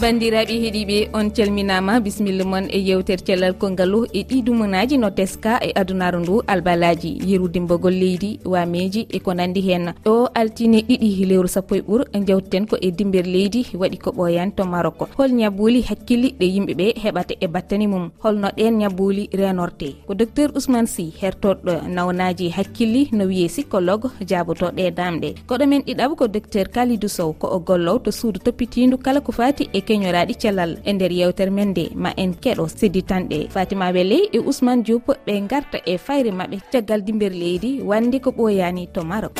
bandiraɓe heeɗiɓe on calminama. Bisimilla moon e yewtere cellal kongalu e ɗi dumunaji no teska e adunaru ndu albalaji. Yerudimbogol leydi wameji e ko nandi hen. Ɗo altine ɗiɗi lewru sappo e ɓuur jawteten ko e dimber leydi waɗi ko ɓoyani to marok hol ñabbuli hakkille ɗe yimɓeɓe heɓata e battani mum. Holno ɗen ñabbuli renorte. Ko docteur ousmane sy hertoɗɗo nawnaji hakkilli no wiye psychologue jabotoɗe damɗe. Koɗo men ɗiɗaɓa ko docteur kalidou sow ko o gollow to suudu toppitidu kala ko fati e keñoraɗi cellal e nder yewtere men nde ma en keɗo sidditanɗe. Fatima weley e ousmane diop ɓe garta e fayre maɓɓe caggal dimbir leydi wandi ko ɓoyani to marok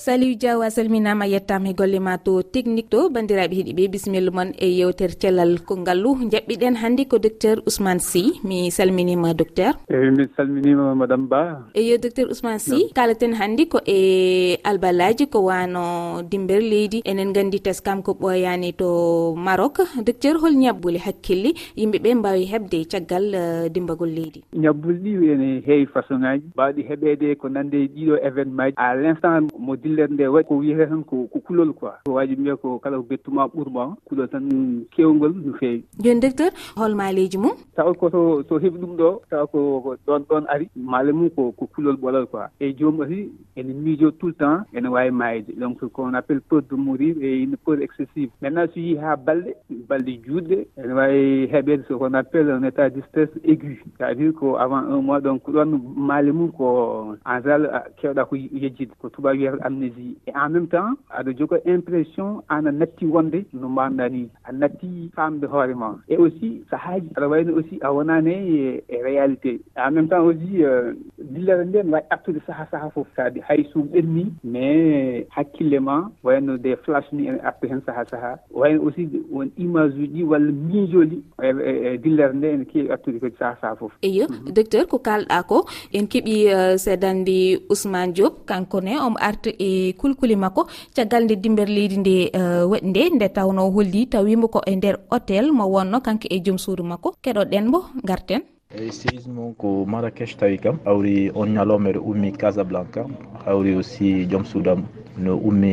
saliw diaw a salminama yettama e golle ma to technique to bandiraɓe heeɗiɓe bisimilla moon e yewtere cellal ko ngallu jaɓɓiɗen hannde ko docteur ousmane sy mi salminima docteur. Eyi mi salminima madame ba. Eyo docteur ousmane sy kalaten hannde ko e albalaji ko wano dimber leydi. Enen gandi teskam ko ɓoyani to marok. Docteur hol ñabbuli hakkille yimɓeɓe mbawi hebde caggal e, dimbagol leydi. Ñabbuli ɗi ene heewi façon ŋaji mbawɗi heɓede ko nande ɗiɗo événement ji. À l' instant mo dillere nde waɗi ko wiyete tan ko ko kulol quoi. Ko waji mbiya ko kala ko bettuma ɓuurma kulol tan kewgol no feewi. Joni docteur hol maaleji mum? Tawa koto so heeɓi ɗum ɗo tawa ko ɗon ɗon ari. Maale mum ko ko kulol ɓolal quoi. E jomum aussi ene miijo tout le temps ene wawi mayde donc qu'on appelle peur de mourir e une peur excessive. Maintenant so yii ha balɗe balɗe juutɗe ene wawi heɓede ce qu'on appelle un état de stress aigu. C' à dire ko avant un mois donc ɗon maale mum ko en général kewɗa ko yejjide. Ko tubawi wiyata amnésie et en même temps aɗa joga impression an a natti wonde no mbanɗa ni. A natti famde hoore ma. Et aussi sahaaji aɗa wayno aussi a wonani e réalité. En même temps aussi euh, dillere nde ne wawi artude saaha saaha foof. Saadi hay sum ɓenni mais hakkille ma wayno des flash ni ene arta hen saaha saaha wayno aussi won image uji walla miijoli e, e, e dillere nde ene keewi artude kadi saaha saaha foof. Eyo mhm. docteur ko kalɗa ko en keeɓi euh, seedande ousmane diop kankone omo arta e kulkuli makko. Caggal nde dimber leydi nde eh, waɗi nde nde tawno holli tawimo ko e nder hôtel mo wonno kanko e joom suudu makko. Keɗoɗen mo garten eyi séisme ko marrakech tawi kam hawri on ñalowma ɗo ummi casablanca hawri aussi joom suudam no ummi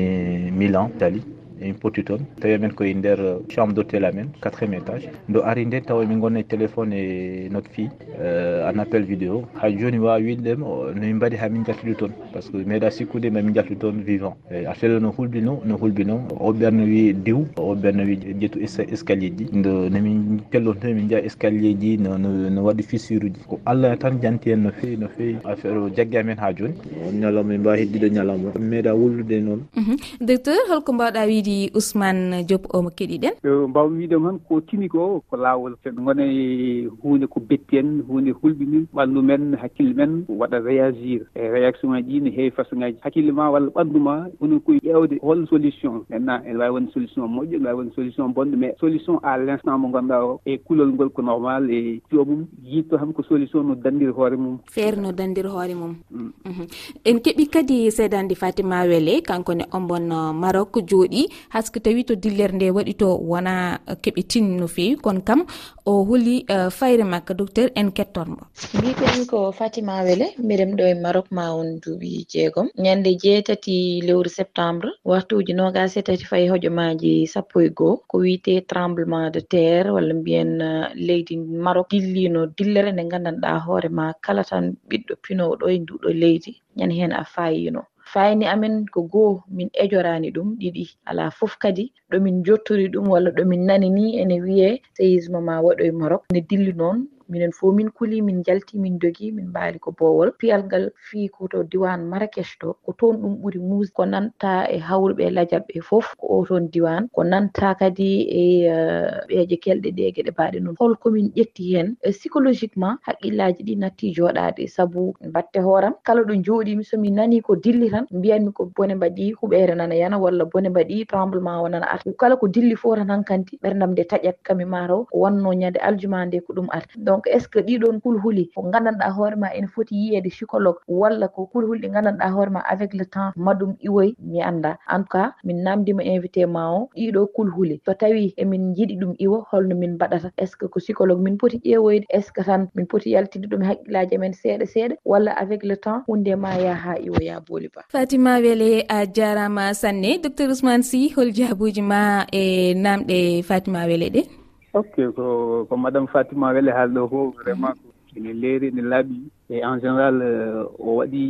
milan italie. emin poti toon. Tawi amen koye nder euh, chambre d' hôtel amen quatriéme étage. Ndo ari nden tawa min gonno e téléphone e notre fille euh, en appel vidéo. Ha joni wawi windem nomin mbaɗi ha min jaltude toon par ce que meeɗa sikkude mamin jaltude toon vivant. Affaire no hulɓino no hulɓino o ɓerno wi diw o ɓerno wi ƴettu escalier ji. Ndo nomin pelloto min jeeya escalier ji no waɗi fissure uji ko allah tan janti hen no fewi no fewi. Affaire o jagge amen ha joni. On ñalawma min mbawi heddiɗo ñalawma. Meeɗa wullude noon. Mhm. Docteur holko mbawɗa wiide seydi ousmane diop omo keɗiɗen? Mbaw wiidem tan ko tini ko ko laawol sen gona e hunde ko betti en hunde hulɓini ɓanndu men hakkille men waɗa réagir. E réaction ngaji ɗi ne heewi façon ngaji hakkille ma walla ɓanndu ma hono koye ƴeewde hol solution. Maintenant ene wawi wonde solution moƴƴo ene wawi wonde solution bonɗo mais solution à l' instant mo ngannduɗaa o e kulol ngol ko normal e joomum yitto tan ko solution no danndiri hoore mum. Feere no danndiri hoore mum. Mm. Mhm. En keɓi kadi seedandi fatima wele kankone ombon maroc jooɗi. haske tawi to dillere nde waɗi to wona eh, keɓitin no fewi kono kam o holi eh, fayre makko docteur en kettormo. Mbiten ko fatima wele mbiɗem ɗo e marok ma on duuɓi jeegom. Ñande jeetati lewru septembre waktuji nogas e tati fayi hojomaji sappo e goho ko wiyete tremblement de terre walla mbiyen eh, leydi marok dillino dillere nde gandanɗa hoore ma kala tan ɓiɗɗo pinowo ɗo e nduɗo leydi. Ñande hen a fayino fayni amen ko go'o min ejorani ɗum ɗiɗi. Ala fof kadi ɗomin jottori ɗum walla ɗomin nani ni ene wiye séisme ma waɗoye marok ne dilli noon minen fo min kuli min jalti min jogi min mbaali ko boowol. Piyal ngal fii koto diwan marakech to ko toon ɗum ɓuri mus ko nanta e hawruɓe lajal ɓe fof ko oton diwan ko nanta kadi e eh, ɓeeje kelɗe ɗe geɗe mbaɗe noon holkomin ƴetti hen eh, psychologiquement haqqillaji ɗi natti joɗade saabu batte hooram. Kala ɗo jooɗimi somi nani ko dilli tan mbiyanmi ko bone mbaɗi huɓere nana yana walla bone mbaɗi tremblement o nana arta kala ko dilli fo tan hankanti ɓerdam nde taƴat kami mataw ko wanno ñande aljuma nde ko ɗum arta donc donc est ce que ɗiɗon kulhuli ko gandanɗa hoorema ene foti yiyede psycologue walla ko kulhuli ɗi gandanɗa hoorema avec le temps maɗum iwoy mi anda en tout cas min namdima invité ma o ɗiɗo kulhuli. So tawi emin jiiɗi ɗum iwo holno min mbaɗata. Est ce que ko psycologue min poti ƴeewoyde? Est ce que tan min poti yaltinde ɗum haqqillaji amen seeɗa seeɗa? Walla avec le temps hunde ma yaha iwoya booli ba? Fatima wele a jarama sanne. Docteur ousmane sy hol jaabuji ma e namɗe fatima wele ɗe. ok ko ko madame Fatima weeli haalɗo ko vraiment :fra ene leeri ene laaɓi. et en général :fra o waɗi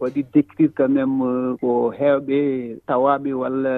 waɗi décrire quand même :fra ko heewɓe tawaaɓe walla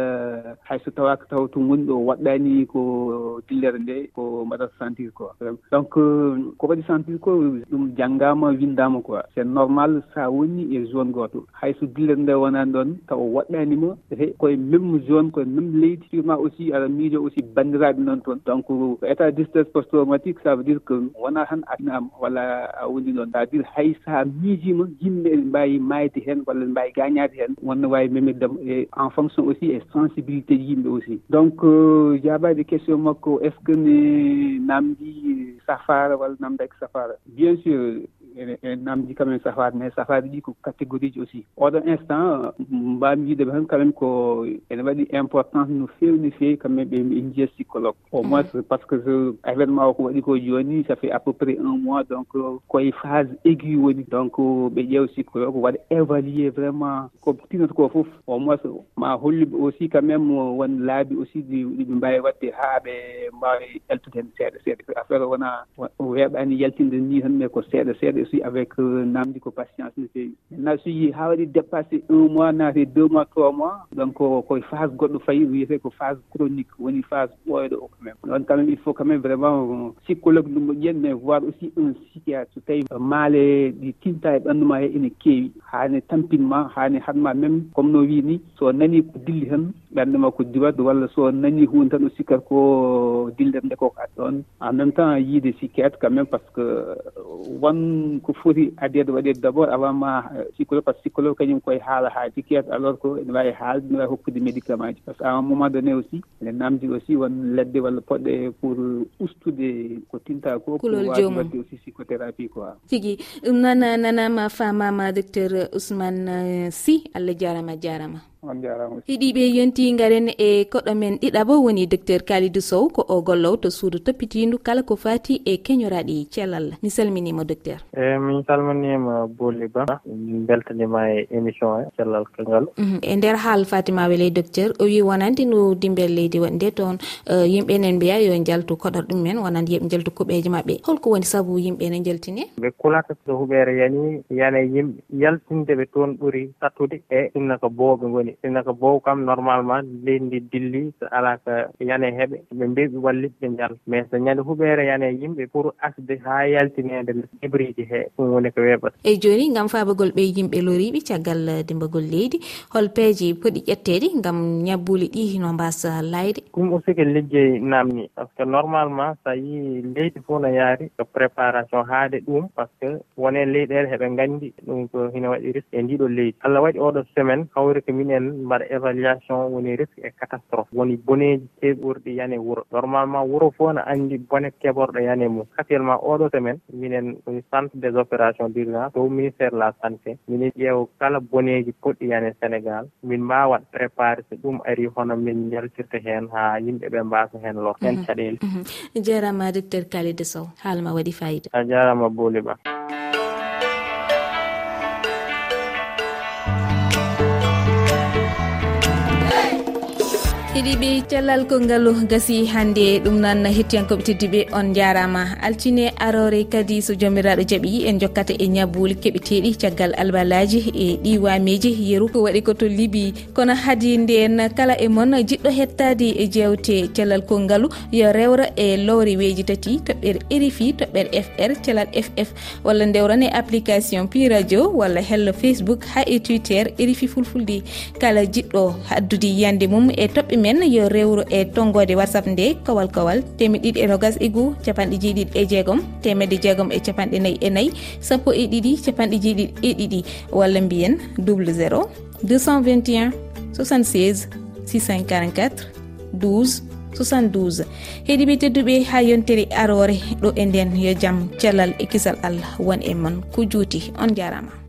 eh, hayso tawaaka taw to gooni ɗo waɗɗani ko dillere nde ko mbaɗata sentir quoi. Donc :fra ko waɗi sentir ko ɗum janggama windama quoi. C' est normal :fra sa woni e zone :fra goto hayso dillere nde wonani ɗon taw waɗɗanima e koye même zone koye même leydi sûrement aussi aɗa miijo aussi :fra bandiraɓe nan toon. Donc :fra état :fra d' :fra post traumatique ça veut dire que wona tan a walla a woni ɗon. dire hay saha miijima yimɓe ɓe mbawi mayde hen walla ɓe mbawi gañade hen. Wonno wawi memirdema e en fonction aussi e sensibilité yimɓe aussi. Donc euh, jaabade question makko est ce que ne namdi safara walla namdaki safara? Bien sûr e namdi quand même safare mais safaaji ɗi ko catégorie ji aussi. Oɗon instant mbami wiide tan quand même ko ene waɗi importance no fewi no fewi quand même ɓe jiya psychologue. Au mm. moins par ce que événement o ko waɗi ko joni ça fait à peu près un mois donc euh, koye phase aigu woni. Donc euh, ɓe ƴeew psychologue waɗa évaluer vraiment ko tinata ko foof au moins ma holluɓe aussi quand même euh, won laabi aussi ɗiɓe mbawi wadde ha ɓe mbawi yaltude hen seeɗa seeɗa. Affaire wona weeɓani yaltinde ni tan mais ko seeɗa seeɗa. suis avec euh, namdi ko patience no fewi maintenant so yi ha waɗi dépassé un mois naate deux mois trois mois donc euh, koye phase goɗɗo fayi wiyete ko phase chronique woni phase ɓooyɗo o quand même. Ɗon quand même il faut quand même vraiment euh, psychologue ɗum ƴen mais voir aussi un psychiatre. So tawi maale ɗi tinta e ɓanduma he ene keewi. Hane tampinma hane hatma même comme no wii ni so nani ko dilli tan ɓernde ko diwat walla so nani hunde tan o sikkat ko dillere nde koko ad ɗon en même temps yiide psychiatre quand même par ce que won ko foti addede waɗede d' abord avant ma euh, cikkoro par ce :fra que :fra kañum koye haala ha dikkete alors que ene wawi haalde ene wawi hokkude médicament ji. Par ce que :fra à un moment donné aussi ene namdi aussi won ledde walla poɗɗe pour ustude ko tinta ko pour wawi wadde aussi psychothérapie quoi :fra tigui ɗum nana nanama famama docteur Ousmane euh, Sy Allah jarama jarama on jarama heeɗiɓe yonti garen e koɗo men ɗiɗa bo woni docteur kalidou sow ko o gollow to suudu toppitindu kala ko fati e keñoraɗi cellal. Mi salminima docteur. E min salminima bolli ba min beltanima e émission he cellal kangal mhm, e nder haal fatima wele docteur o wi wonande no dimbel leydi wonde toon eh, yimɓe nen mbiya yo jaltu koɗor ɗum men wonande yooɓe jaltu kuɓeje mabɓe holko woni saabu yimɓe ne jaltine ɓe kulata so huɓere yani yana yimɓe yaltinde ɓe toon ɓuuri sattude e ɗumna ko booɓe goni sinno ko bow kam normalement leydi ndi dilli so alaa ko yane heɓe. Ɓe mbewi ɓe wallit ɓe njala mais so ñande huɓere yane yimɓe pour asde haa yaltinede hibriji he ɗum woni ko weɓata eyi jooni ngam faabagol ɓe yimɓe loriiɓe caggal eh, dimbagol leydi hol peeje poɗi ƴetteede ngam ñabbuuli ɗi no mbasa layde ɗum aussi ko liggey namni par ce que normalement so yii leydi fof no yaari ko préparation haade ɗum par ce que wone leyɗele heɓe nganndi ɗum ko hino waɗi risque. E ndiɗo leydi. Allah waɗi oɗo semaine hawri ko min en mbaɗa évaluation woni risque et catastrophe. Woni boneji keɓurɗi yane wuro. Normalement wuro fof ne anndi bone keɓorɗo yane mum. Actuellement oɗo semaine minen woni centre des opérations d' urgence dow ministére de la santé. Minen ƴeewa kala boneji poɗɗi yane sénégal. Min mbawat préparé so ɗum ari hono min jaltirta heen haa yimɓe ɓe mbasa heen lor. Mhm, heen caɗeele. Mhm. jarama docteur kalide sow haalma waɗi fayida. A jarama booli ba. heeɗiɓe cellal konngaalu gasi hannde ɗum noon hettiyankoɓe teddiɓe on jarama. Altine arore kadi so jomiraɗo jaaɓi en jokkata e ñabbuli keɓeteɗi caggal albalaji e ɗi wameji yeru ko waɗi koto liby kono haadi nden kala e moon jiɗɗo hettade e jewte cellal konngaalu yo rewra e lowre weji tati toɓɓere rfi toɓɓere fr cellal ff walla ndewrane application pi radio walla hello facebook ha e twitter rfi fulfulde. Kala jiɗɗo addude yiyande mum e toɓɓe men yo rewru e tonggode whatsapp nde kowal kowal temi ɗiɗi e nogas e goho capanɗe jeeɗiɗi e jeegom temedde jeegom e capanɗe nayyi e nayyi sappo e ɗiɗi capanɗe jeeɗiɗi e ɗiɗi walla mbiyen double 0 221 76 644 12 72 heeɗiɓe tedduɓe ha yontere arore ɗo e nden yo jaam cellal e kisal allah won e mon. Ko juuti on jarama.